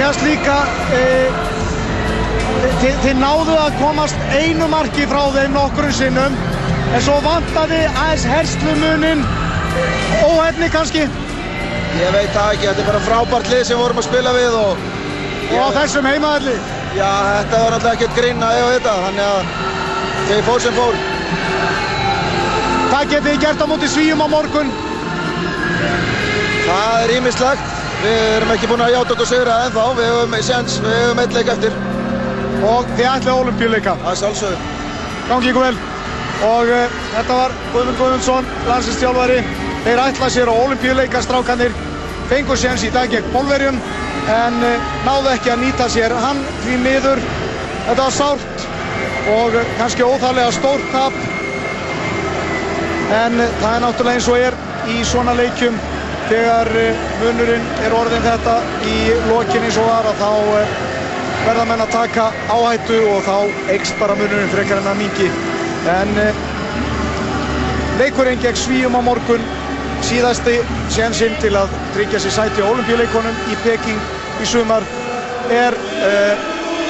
Mér finnst líka e, þið, þið náðu að komast einu marki frá þeim nokkur sinnum en svo vantaði aðeins herslumunin óhefni kannski? Ég veit það ekki, þetta er bara frábært lið sem við vorum að spila við og og á þessum heimaðalli já, þetta var alltaf ekkert grín að eiga þetta þannig að þegar fór sem fór. Hvað getið þið gert á móti svíum á morgun? Það er ímislegt Við erum ekki búin að játa okkur sigra ennþá. Við höfum séns, við höfum eitt leik eftir. Og þið ætlaði olimpíuleika Það er sjálfsögðu. Gangi ykkur vel. Og uh, þetta var Guðmund Guðmundsson, landsinsstjálfari Þeir ætlaði sér á olimpíuleika strákanir Fengur séns í dag gegn Pólverjum En uh, náðu ekki að nýta sér Hann því miður. Þetta var sárt Og uh, kannski óþarlega stórt tap. En það er náttúrulega eins og er í svona leikjum þegar uh, munurinn er orðin þetta í lokin eins og var að þá uh, verða menn að taka áhættu og þá eikst bara munurinn frekar en að mingi en uh, leikurinn gegn Svíum á morgun. Síðasti sénsinn til að tryggja sér sæti á olimpíuleikonum í Peking í sumar er uh,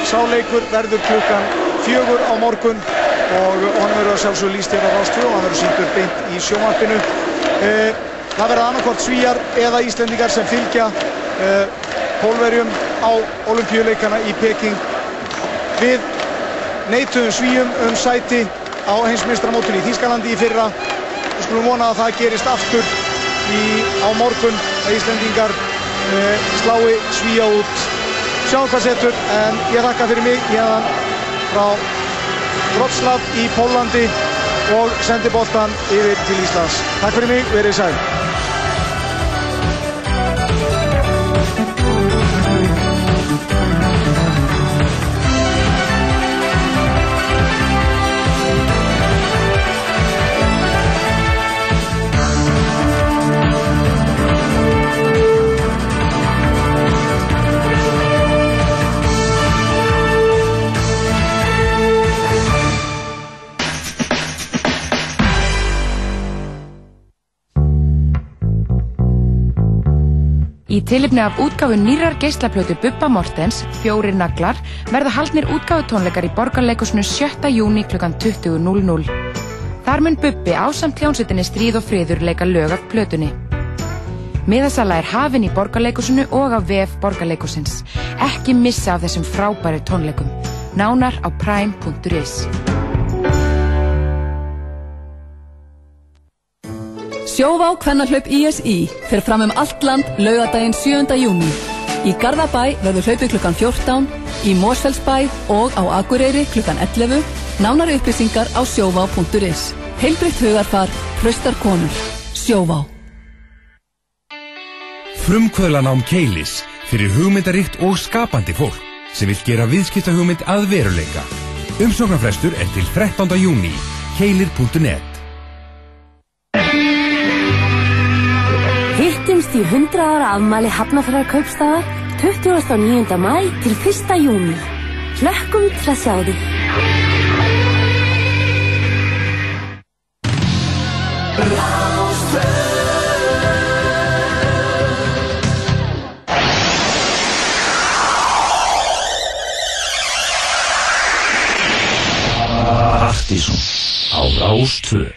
sáleikur verður klukkan fjögur á morgun og hann verður að sjálfsögur líst hér á Rástfjó og hann verður síndur beint í sjónvarpinu. Uh, það verða annarkort svíjar eða íslendingar sem fylgja uh, pólverjum á olimpíuleikana í Peking. Við neituðum svíjum um sæti á heimsmeistramótunni í Þýskalandi í fyrra. Við skulum vona að það gerist aftur í, á morgun að Íslendingar uh, slái svíja út. Sjáum hvað setur en ég þakka fyrir mig hérna frá Wroclaw í Pólandi og sendi boltan yfir til Íslands. Takk fyrir mig, verið sæl Í tilipni af útgáfu nýrar geislaplötu Bubba Mortens, Fjórir naglar, verða haldnir útgáfutónleikar í borgarleikusinu 7. júni kl. 20.00. Þar mun Bubbi ásamt hljónsettinni Stríð og friður leika lög af plötunni. Miðasala er hafin í borgarleikusinu og á VF borgarleikusins. Ekki missa af þessum frábæru tónleikum. Nánar á prime.is Sjóvá Kvennahlaup ISI fyrir fram um allt land laugadaginn 7. júni. Í Garðabæ verður hlaupi klukkan 14, í Mósfellsbæ og á Akureyri klukkan 11, nánari upplýsingar á sjóvá.is. Heilbritt hugarfar, hraustar konur. Sjóvá. Frumkvöðlanám Keilis fyrir hugmyndaríkt og skapandi fólk sem vil gera viðskiptahugmynd að veruleika. Umsóknarfrestur er til 13. júni. Keilir.net Hittumst í 100 ára afmæli Hafnafjörðar kaupstaðar 29. mæ til 1. júni. Hlökkum til að sjá þig. Partíson á Rástvö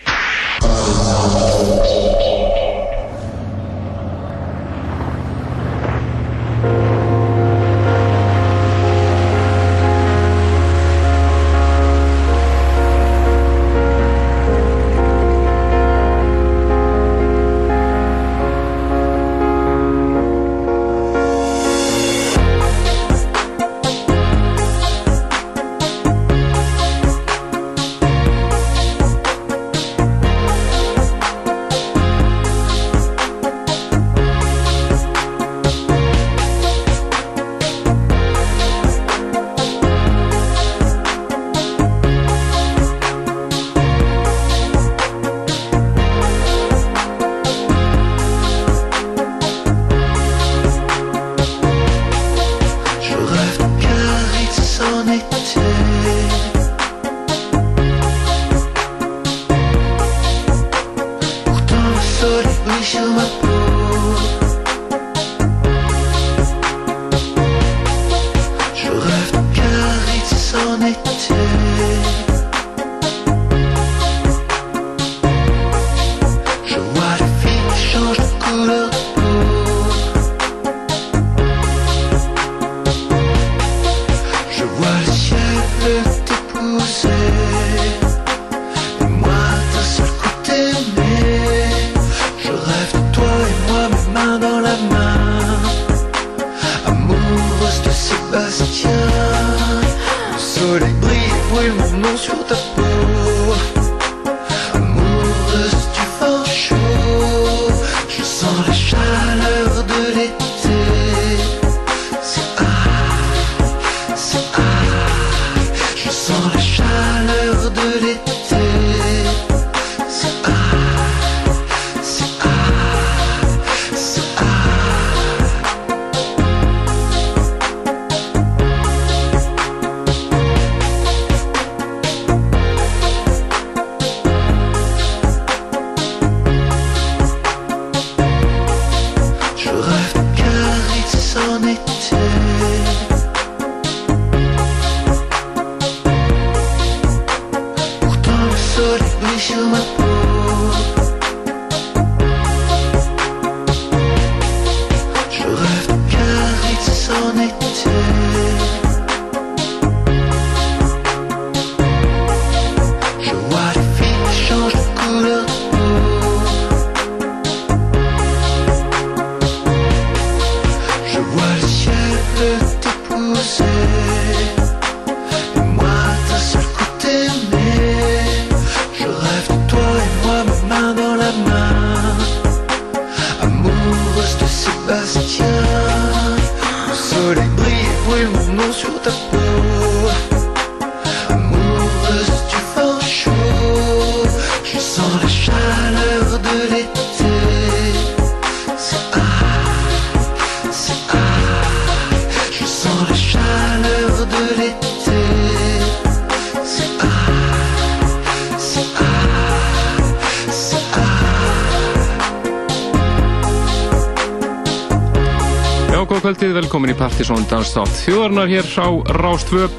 Já, góð kvöldið, velkomin í Partisón Danstátt þjóðarnar hér á Rástvö.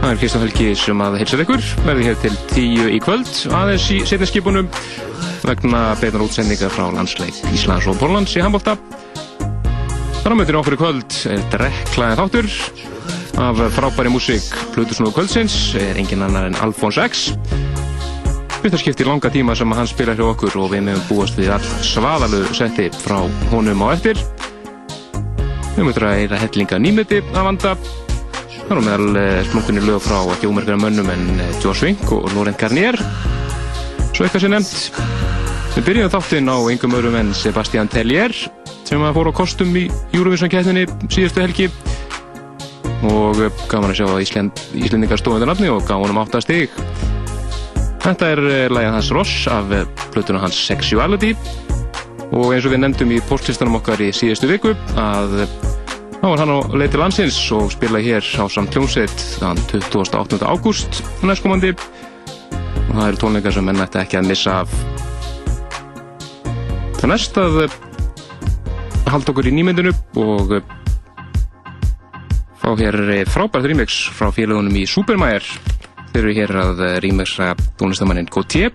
Það er Kristján Helgi sem að heilsar ykkur, verði hér til tíu í kvöld, aðeins í setni skipunum vegna beinar útsendingar frá landsleik Íslands og Póllands í á mötinu okkur í kvöld er drekklaðið þáttur af frábæri músík Plutusnúðu kvöldsins, er engin annar en Alfons X. Fyrsta skipti í langa tíma sem hann spilar hjá okkur og við meðum búast við all svaðalu setti frá honum á eftir. Við mötum að eira hellinga nýmeti að vanda. Það er meðal eh, splunkunni lög frá ekki ómerkara mönnum en eh, Joe Swink og Laurent Garnier. Svo eitthvað sem nefnt. Við byrjum þáttinn á engum öðrum en Sebastian Tellier sem fór á kostum í Eurovision keppninni síðustu helgi og eh, gaman að sjá að Ísland, Íslendingar stóðu þetta nafni og gaf honum átta stig. Þetta er lagið hans Ross af plötuna hans Sexuality og eins og við nefndum í postlistanum okkar í síðustu viku að þá var hann á leið til landsins og spilaði hér á samt hljómsveit þann 28. ágúst næstkomandi. Og það eru tónleikar sem menn ætti ekki að missa af. Það næst að eh, halda okkur í nýmyndinu og eh, fá hér frábært remix frá félagunum í Supermæjar Þeir eru hér að eh, remixa tónlistamannin Gautier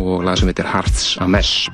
og lag sem heitir Hearts a Mess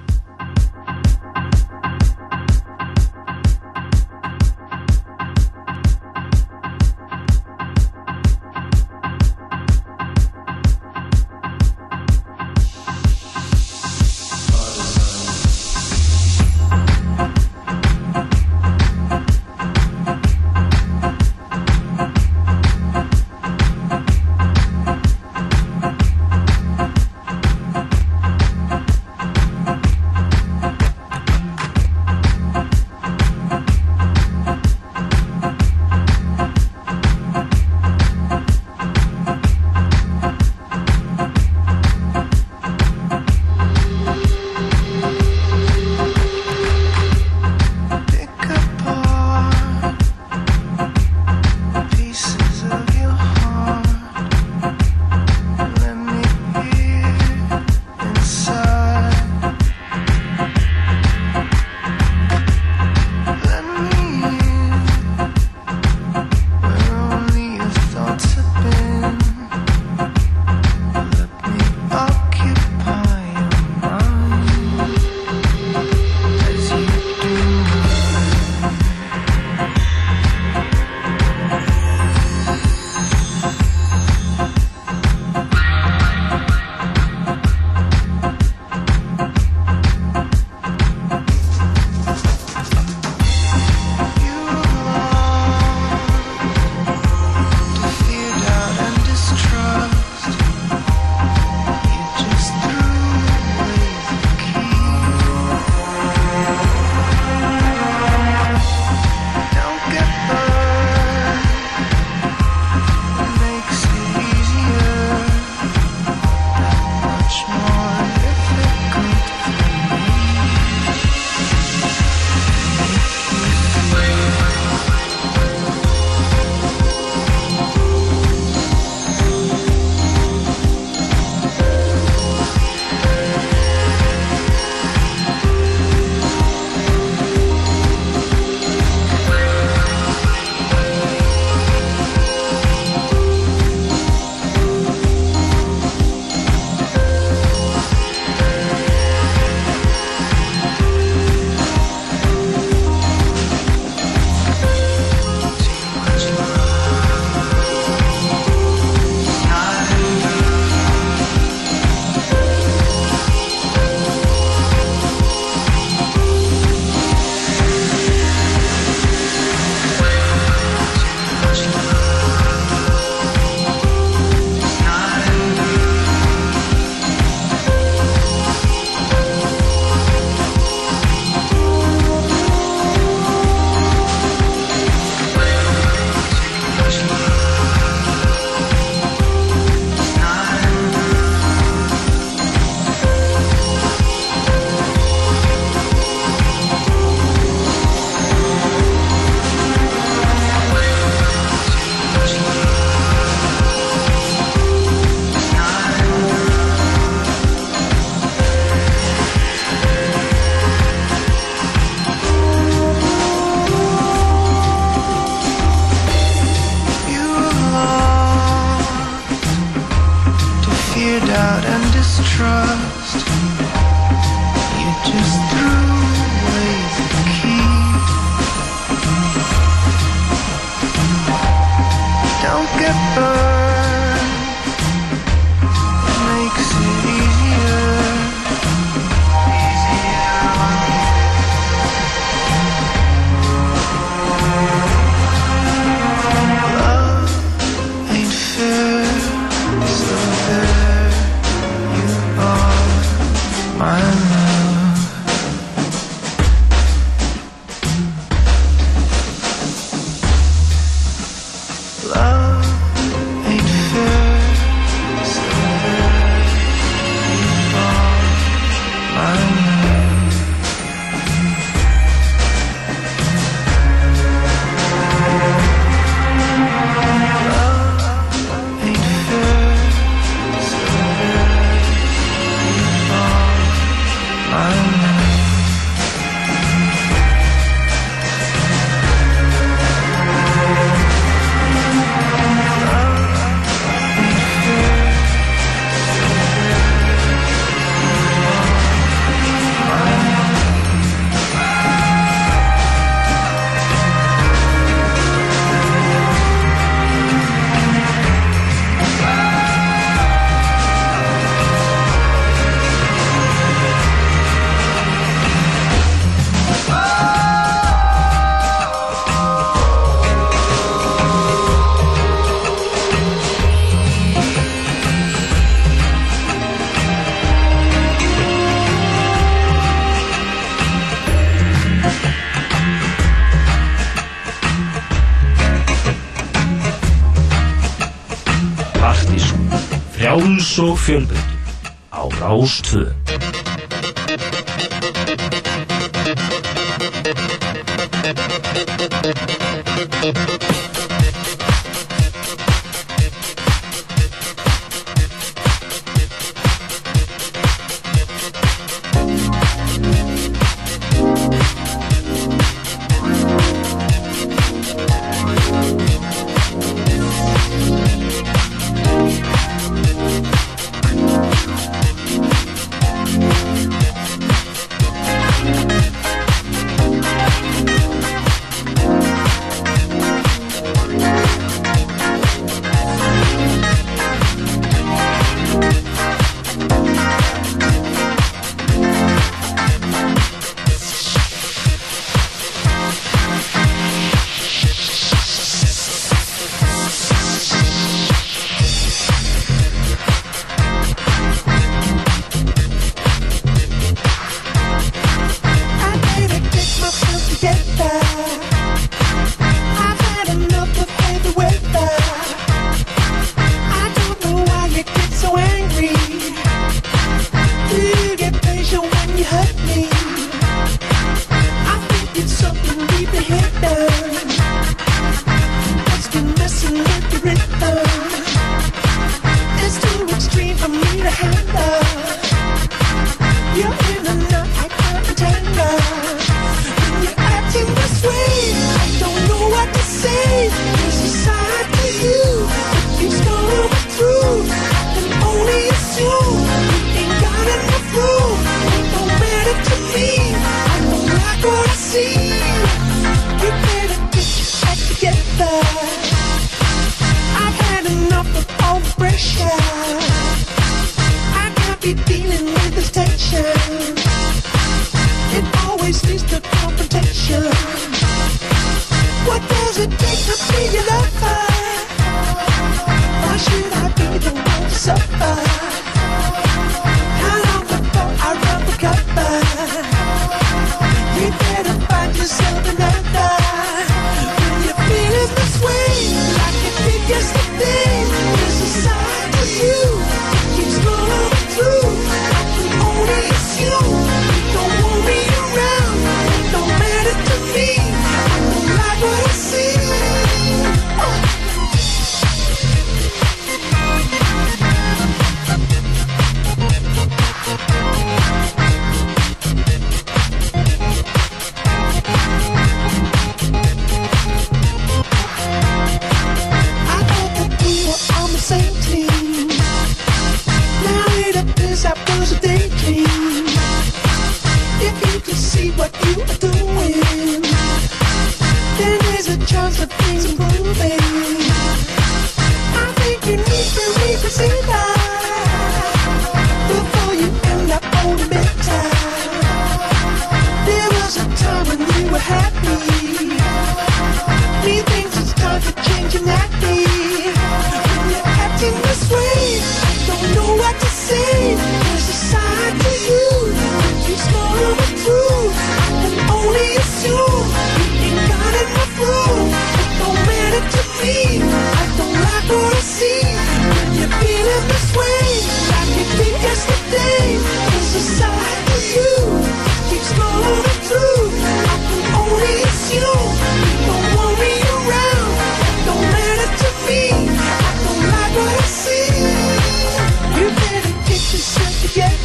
fjölbreyttur á Rástvö.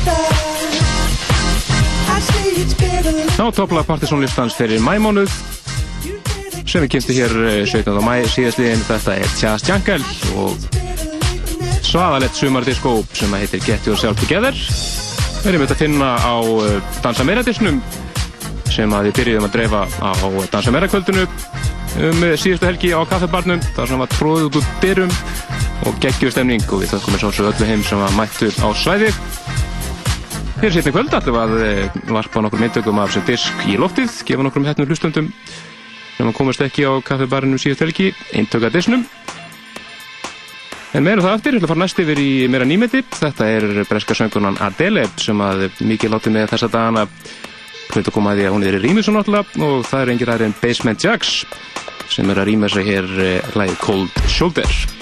Together. I say it's better. Á toppla partysónlistans fyrir mæmánuð sem við kynnstu hér eh, 17. mæ síðastliðin þetta er Chas Jungle og svaðalett sumardiskó sem að heitir Get Yourself Together við erum þetta að finna á eh, Dansa Meira disnum sem að við byrjuðum að dreifa á Dansa Meira kvöldinu um eh, síðustu helgi á kaffebarnum þar sem var tróðið út úr dyrum og geggjur stemning og við þökkum eins og öllu heim sem var mættu á svæði Fyrir sérni kvöld ætlum að eh, varpa nokkur myndtökum af sem disk í loftið, gefa nokkur með hættum hlustundum sem að komast ekki á kaffibarinu síðast helgi, eintöka disnum. En meira um það aftur, ég ætla að fara næst yfir í meira nýmeti. Þetta er breska söngunan Adele sem að mikið látið með þessa dagana hlaut að koma að því að hún er í rýmið svo náttúrulega og það er engir aðeins en Basement Jacks sem er að rýma sig hér eh, lagið Cold Shoulder.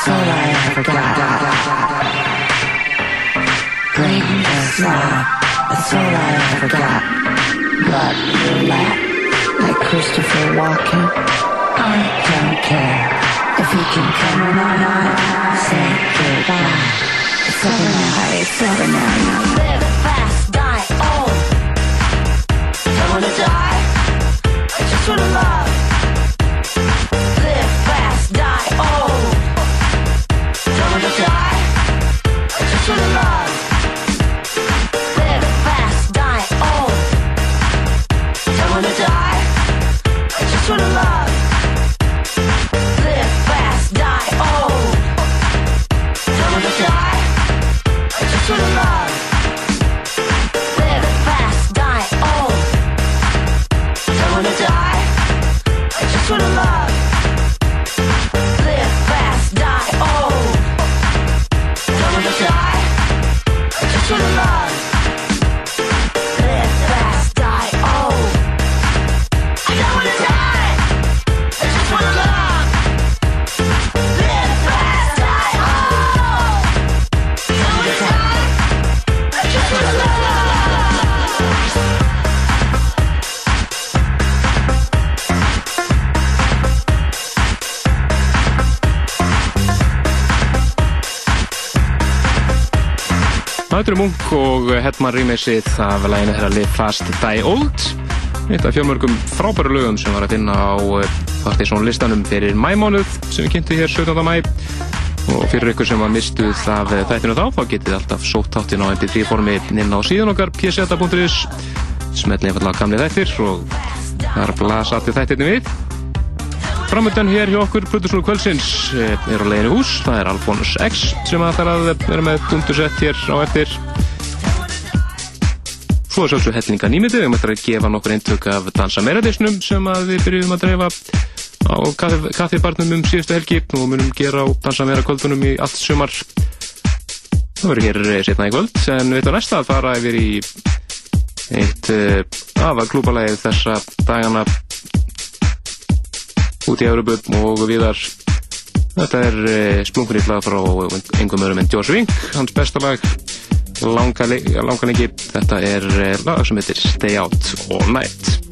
That's all I ever got. Greatness, love. That's all I ever got. But you roulette, like Christopher Walken. I don't care if he can come or not. Say goodbye. It's over now. It's over now. Live fast, die old. Don't wanna die. I just wanna love. Og Hetman remixið af læginu þeirra Live Fast Die Old. Eitt af fjármörgum frábæru lögum sem var að finna á Partiðsson listanum fyrir mæmánuð sem við kynntum hér 17. mæ og fyrir ykkur sem var mistuð af þættinu þá þá getið alltaf sótt þáttinn á mp3 formi inn á síðan okkar pseta.is smetli einfallega gamli þættir og það að blasa allir þættirni við. Framöndan hér hjá okkur Plutusnúr kvöldsins eh, er á leginu hús, það er Alfonus X sem að það er að vera með dundursett hér á eftir Svo er svolítið hellinga nýmyndið, við möttum að gefa nokkur eintök af Dansa Meradisnum sem við byrjum að dreifa á kaffibarnum um síðustu helgi. Og munum gera á Dansa Merakvöldunum í allt sumar. Það verður hér eh, setna í kvöld en við ætlum næsta að fara yfir í eitt uh, aðalklúpalægið þessa dagana. Út í Európu og viðar þetta er eh, splunkunni lag frá einhverjum öðrum en Josh Wink hans besta lag langa, langa lengi þetta er eh, lag sem heitir Stay Out All Night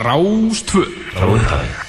á Rás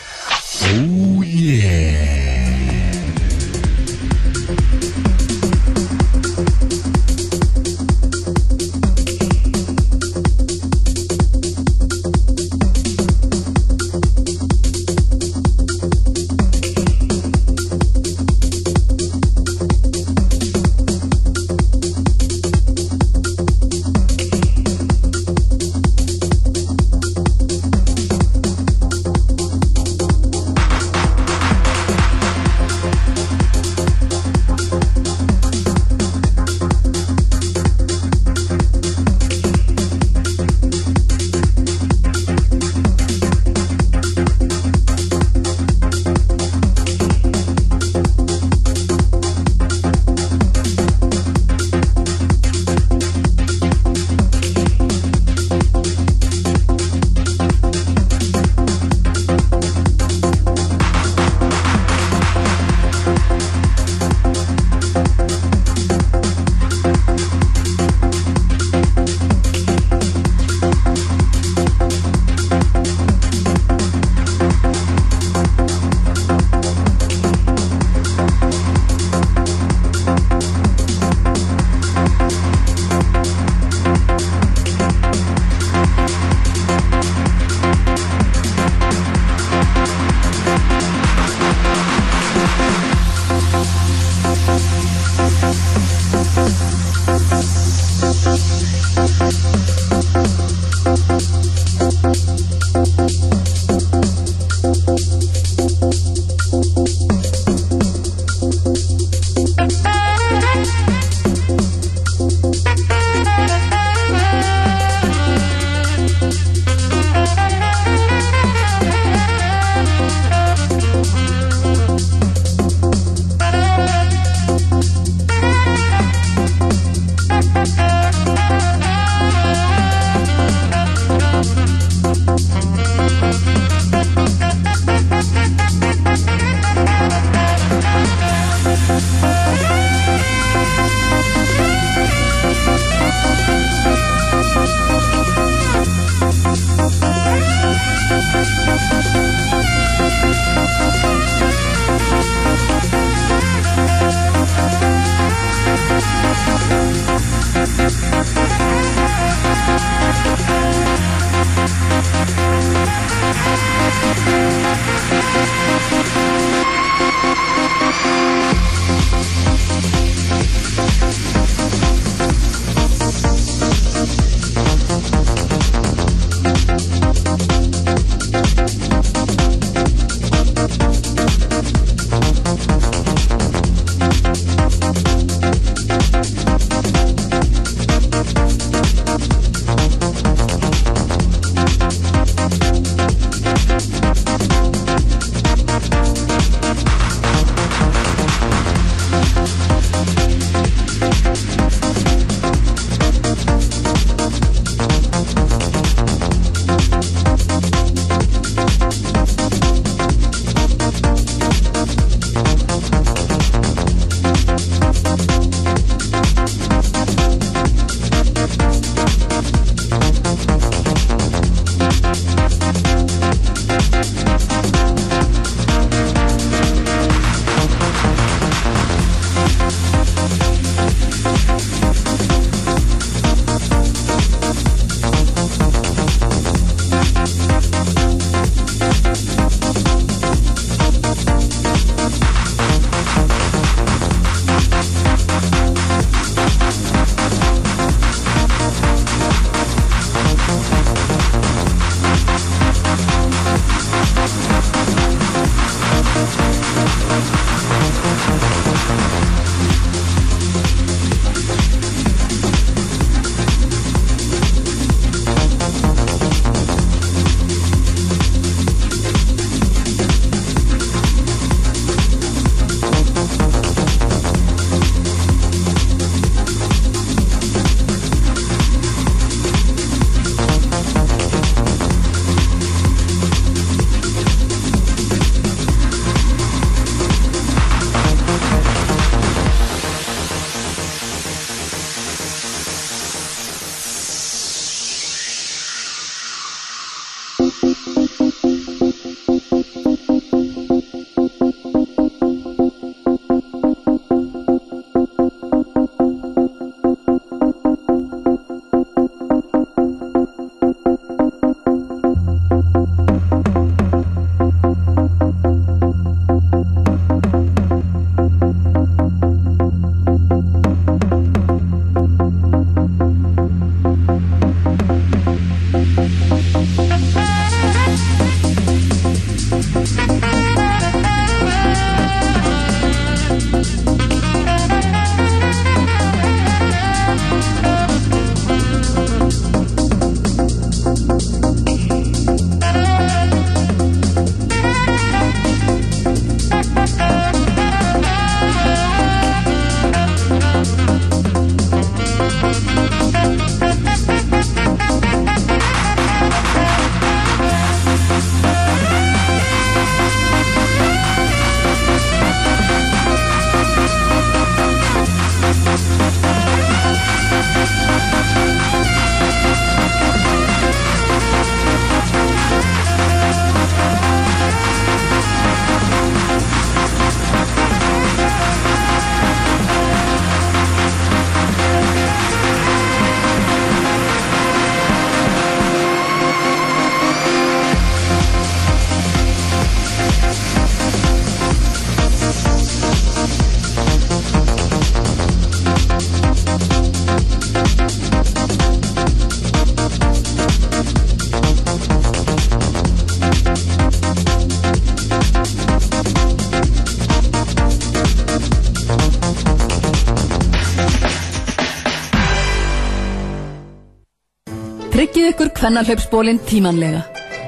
ykkur kvennalhlaupsbólinn tímanlega.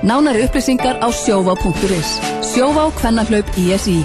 Nánari upplýsingar á sjóvá.is. Sjóvá kvennalhlaup ISI.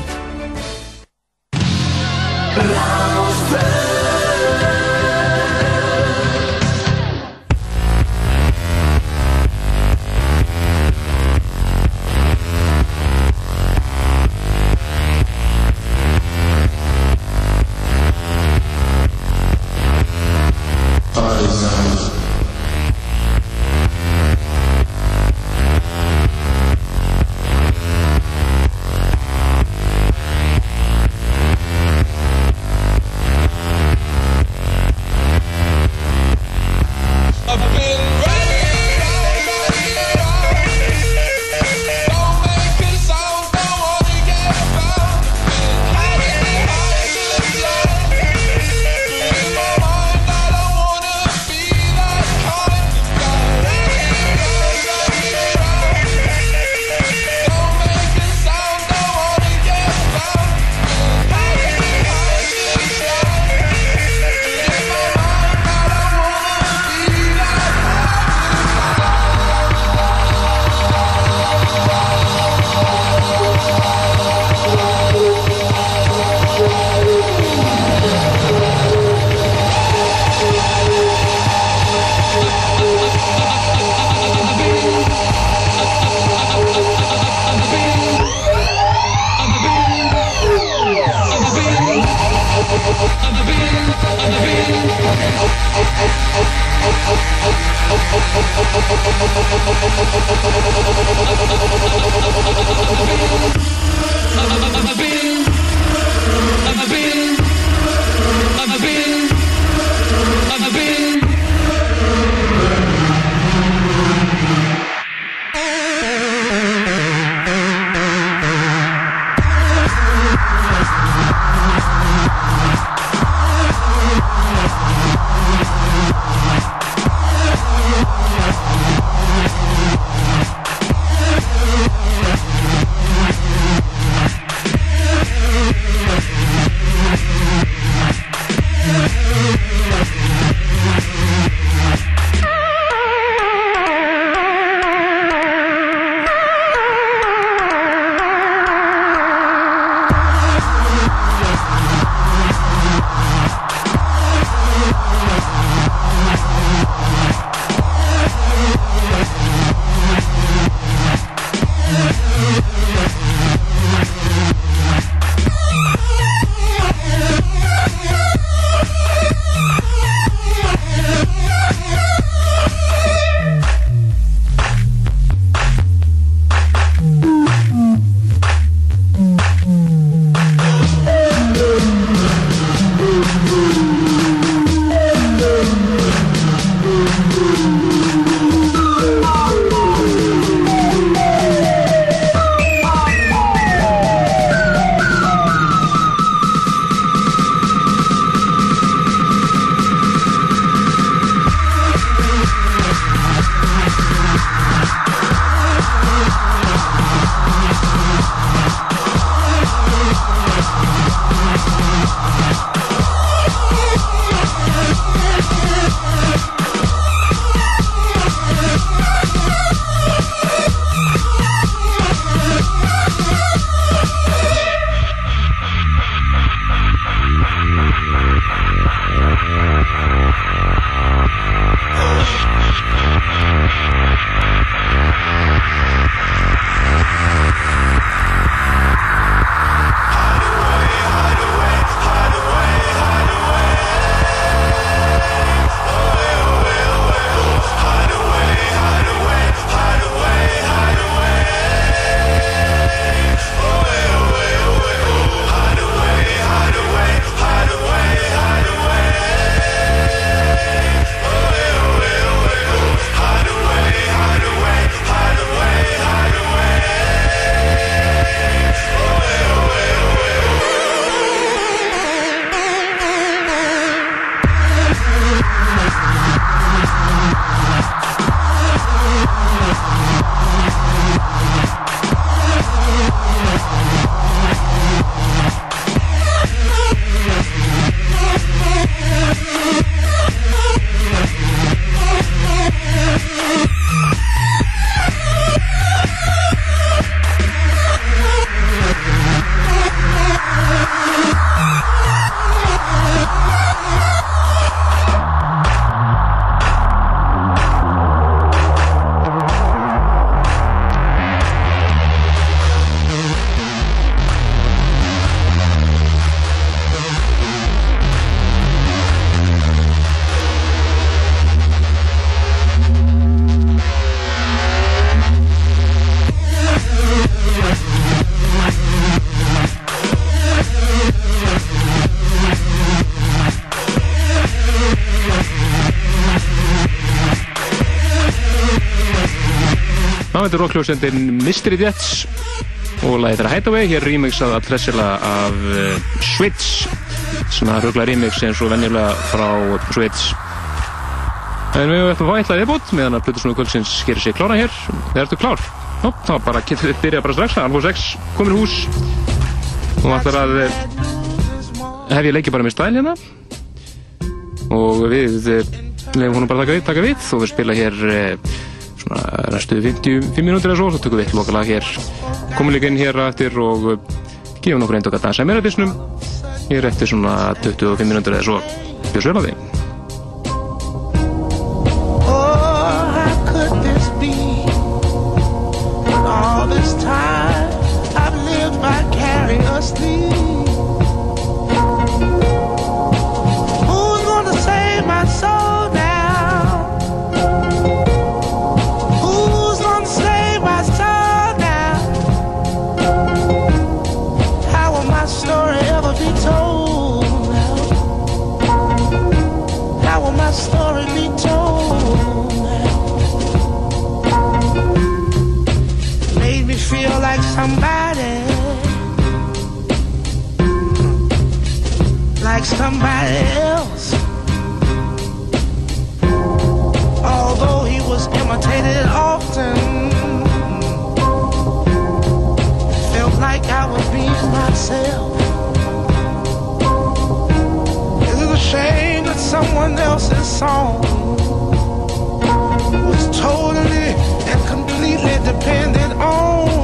Það veitur rockljósendin Mystery Jets og lagið þeirra Hideaway, hér remixað að tressila af uh, Switch svona rugla remix eins og venjulega frá Switch En við ætlum að fá eitthvað viðbútt meðan að Plutusnúðu kvöldsins gerir sig klára hér. Þegar ertu klár? Jó, þá bara getur við byrjað bara strax Alfa 6 komin í hús. Og ætlar að eh, hef ég leikið bara með stæl hérna. Og við eh, lefum honum bara að taka, taka við. Og við spila hér eh, svona næstu 55 mínútur eða svo þá tökum við eitt lokalag hér. Komum líka inn hér eftir og eh, gefum nokkur eindokk að dansa meira bísnum hér eftir svona 25 mínútur eða svo. Bjóðs imitated often, felt like I was being myself. Is it a shame that someone else's song was totally and completely dependent on?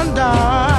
Wonder.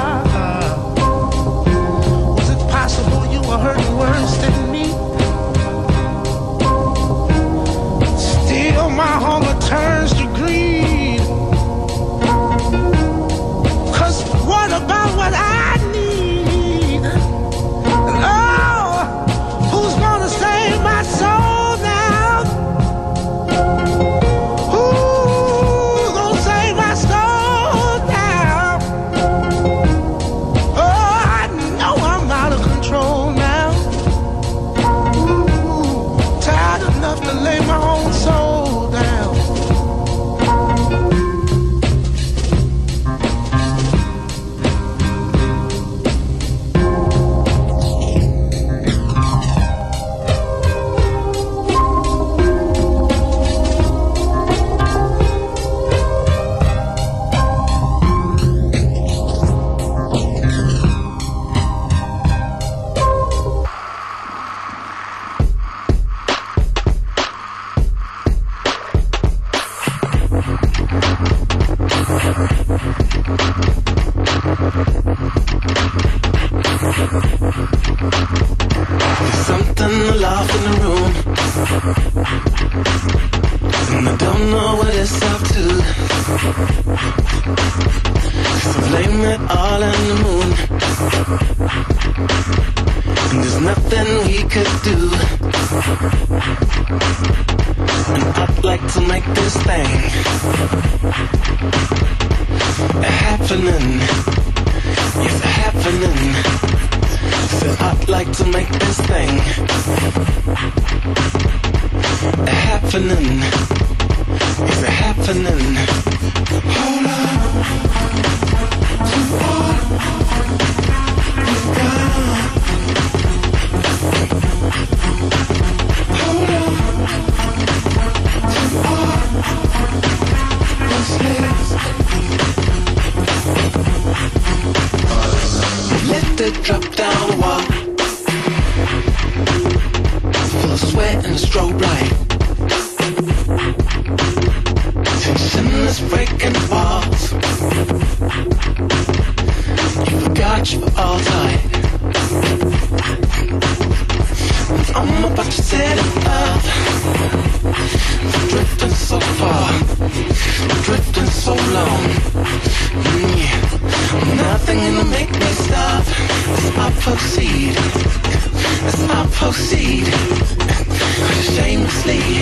Let's proceed shamelessly.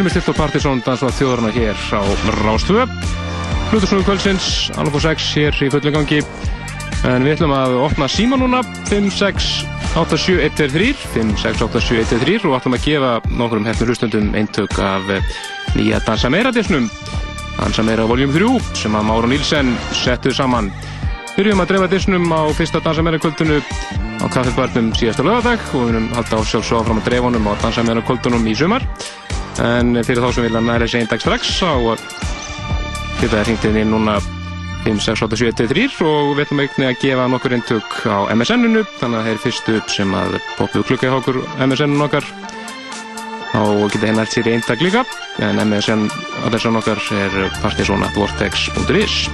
Við erum með stilt á Partisón dansvað þjóðarna hér á Rástvö. Hlutusnúðu kvöldsins, alveg á 6 hér í fullu gangi. En við ætlum að opna síma núna, 5687123, 5687123 og ætlum að gefa nokkrum hefnur hlustundum eintök af eh, nýja Dansa Meira disnum. Dansa Meira voljum 3 sem að Máru Nílsen settu saman. Byrjum að dreifa disnum á fyrsta Dansa Meira kvöldinu á kaffebarnum síðasta lögadag og við erum halda á sjálfsög áfram að dreifa honum á Dansa Meira kvöldunum í sumar. En fyrir þá sem vilja næra þessi einn dag strax þá geta það hringt inn í núna 56873 og við ætlum einnig að gefa nokkur eintök á MSN-unu þannig að það er fyrst upp sem að poppu klukka hjá okkur MSN-un okkar. Og geta hérna allt sér í eintak líka en MSN adressan okkar er partysonatvortex.is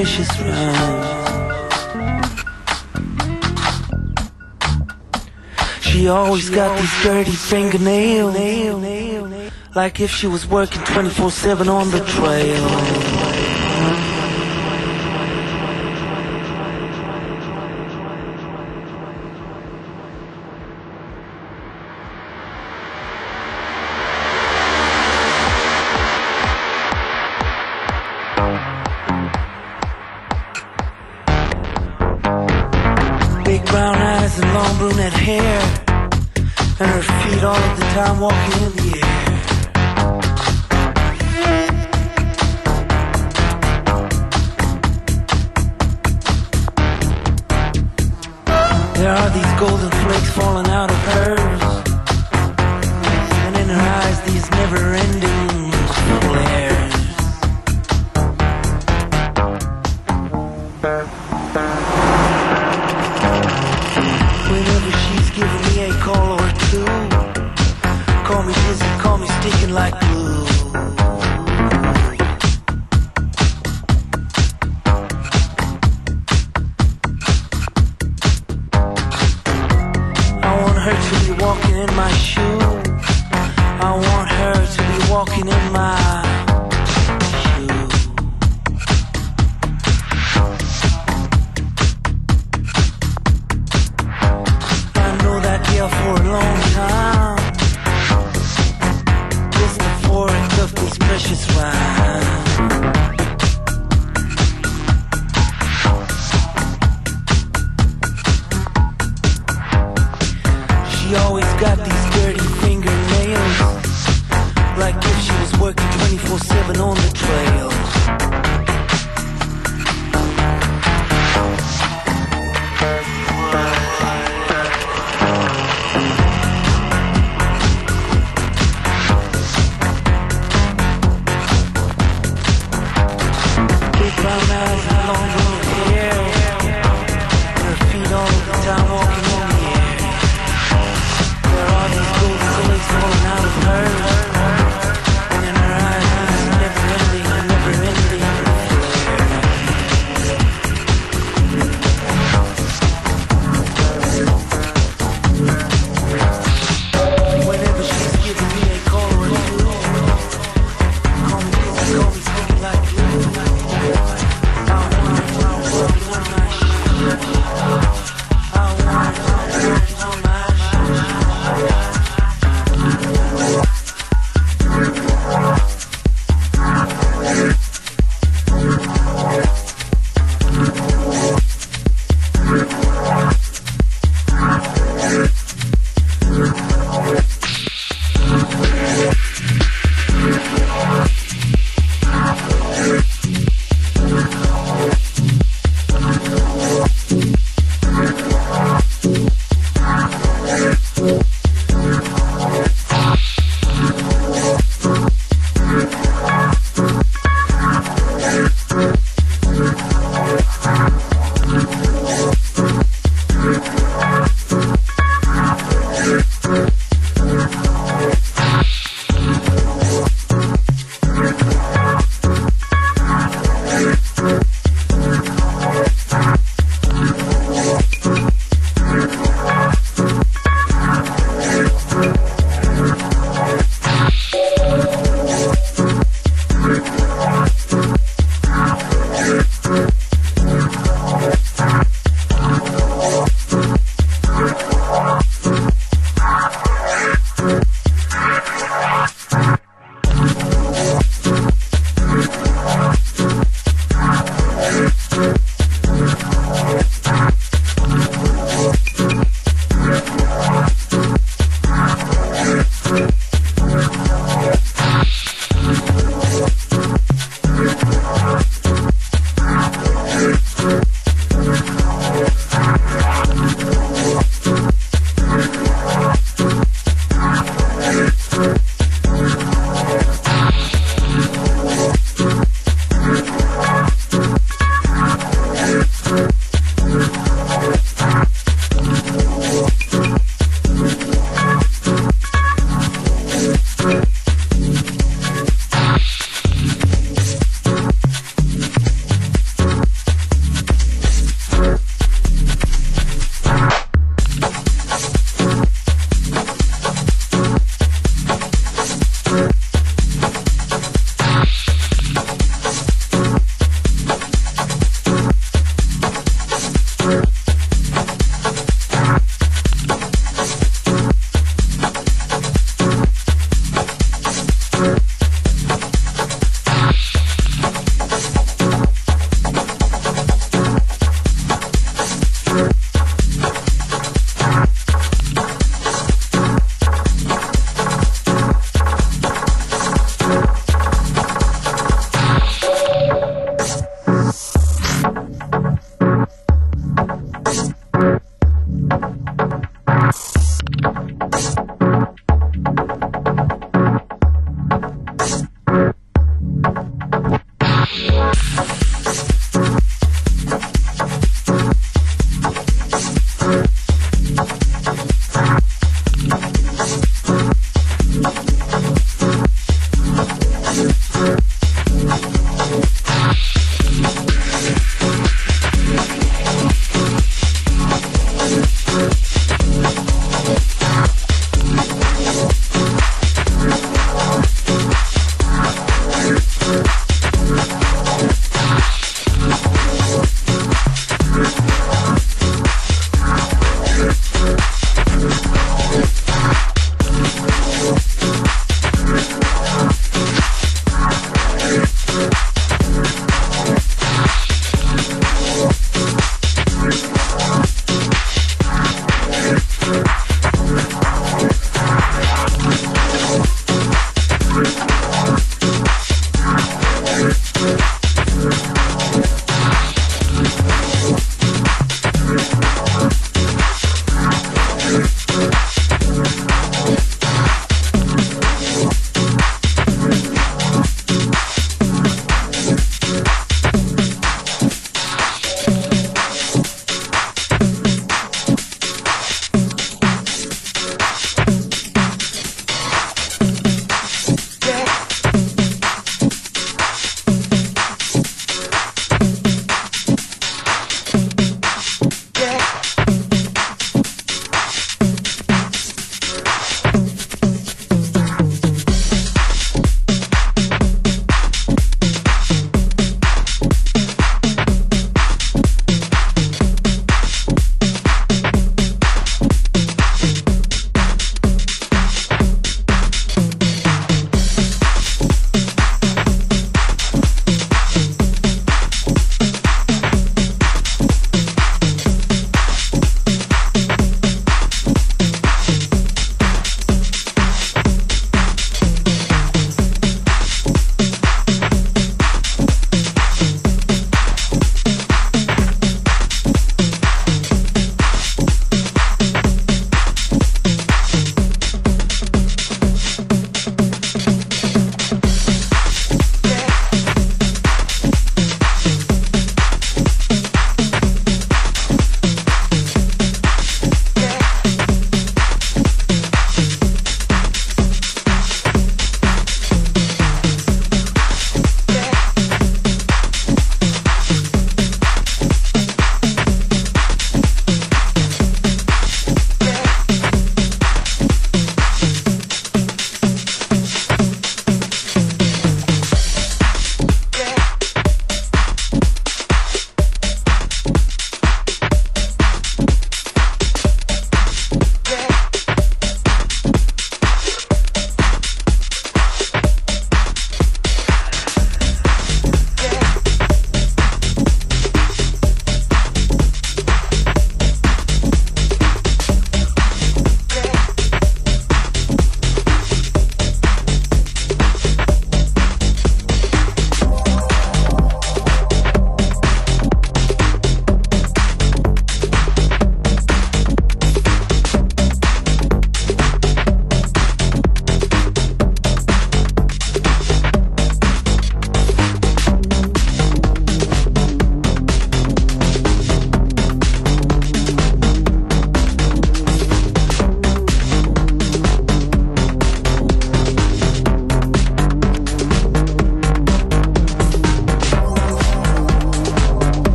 precious rhymes. She always got these dirty fingernails. Like if she was working 24-7 on the trail. Bye.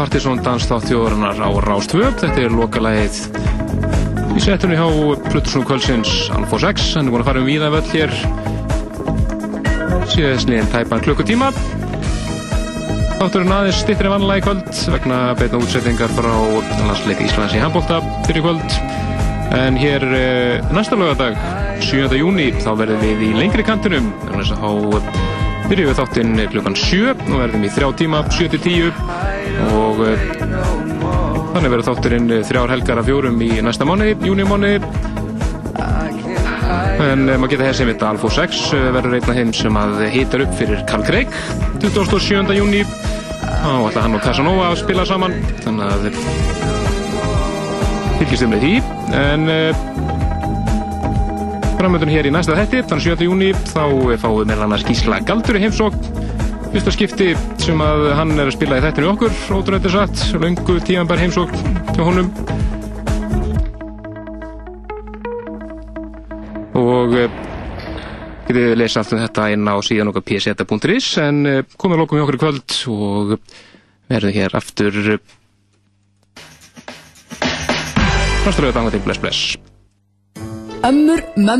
Með stilt á Rástvöp. Þetta er lokalægið í setunni hjá Plutusnú Kvölsins Alfa 6. Hann er búin að fara um víða völl hér síðast liðin tæpan klukkutíma. Þátturinn aðeins stittir en vanlega í kvöld vegna beina útsettingar frá landsleik Íslands í handbólta fyrir kvöld. En hér eh, næsta lögadag, 7. júni, þá verðum við í lengri kantinum. Þannig að þá byrjum við þáttinn klukkan 7 og verðum í þrjá tíma, 7 til 10 og eh, þannig verður þátturinn eh, þrjár helgar af fjórum í næsta mánu, júnimánu. En eh, maður geta hér sem þetta Alfo 6 eh, verður einn af þeim sem að hitar upp fyrir Karl Craig 27. júni og ætla hann og Casanova að spila saman þannig að fylgjast um með því en uh, framöndun hér í næsta þetti þannig 7. júni þá eh, fáum við meðal annars Gísla Galdur í heimsók fyrsta skipti sem að hann er að spila í þettinu okkur ótrúlega satt, löngu tímanbær heimsók til honum. Og uh, getið þið lesa allt um þetta inn á síðan okkar pseta.is en uh, komið lókum hjá okkur í kvöld og verðum hér aftur uh, Náttúrulega danga til bless bless. Ömmur, mömmur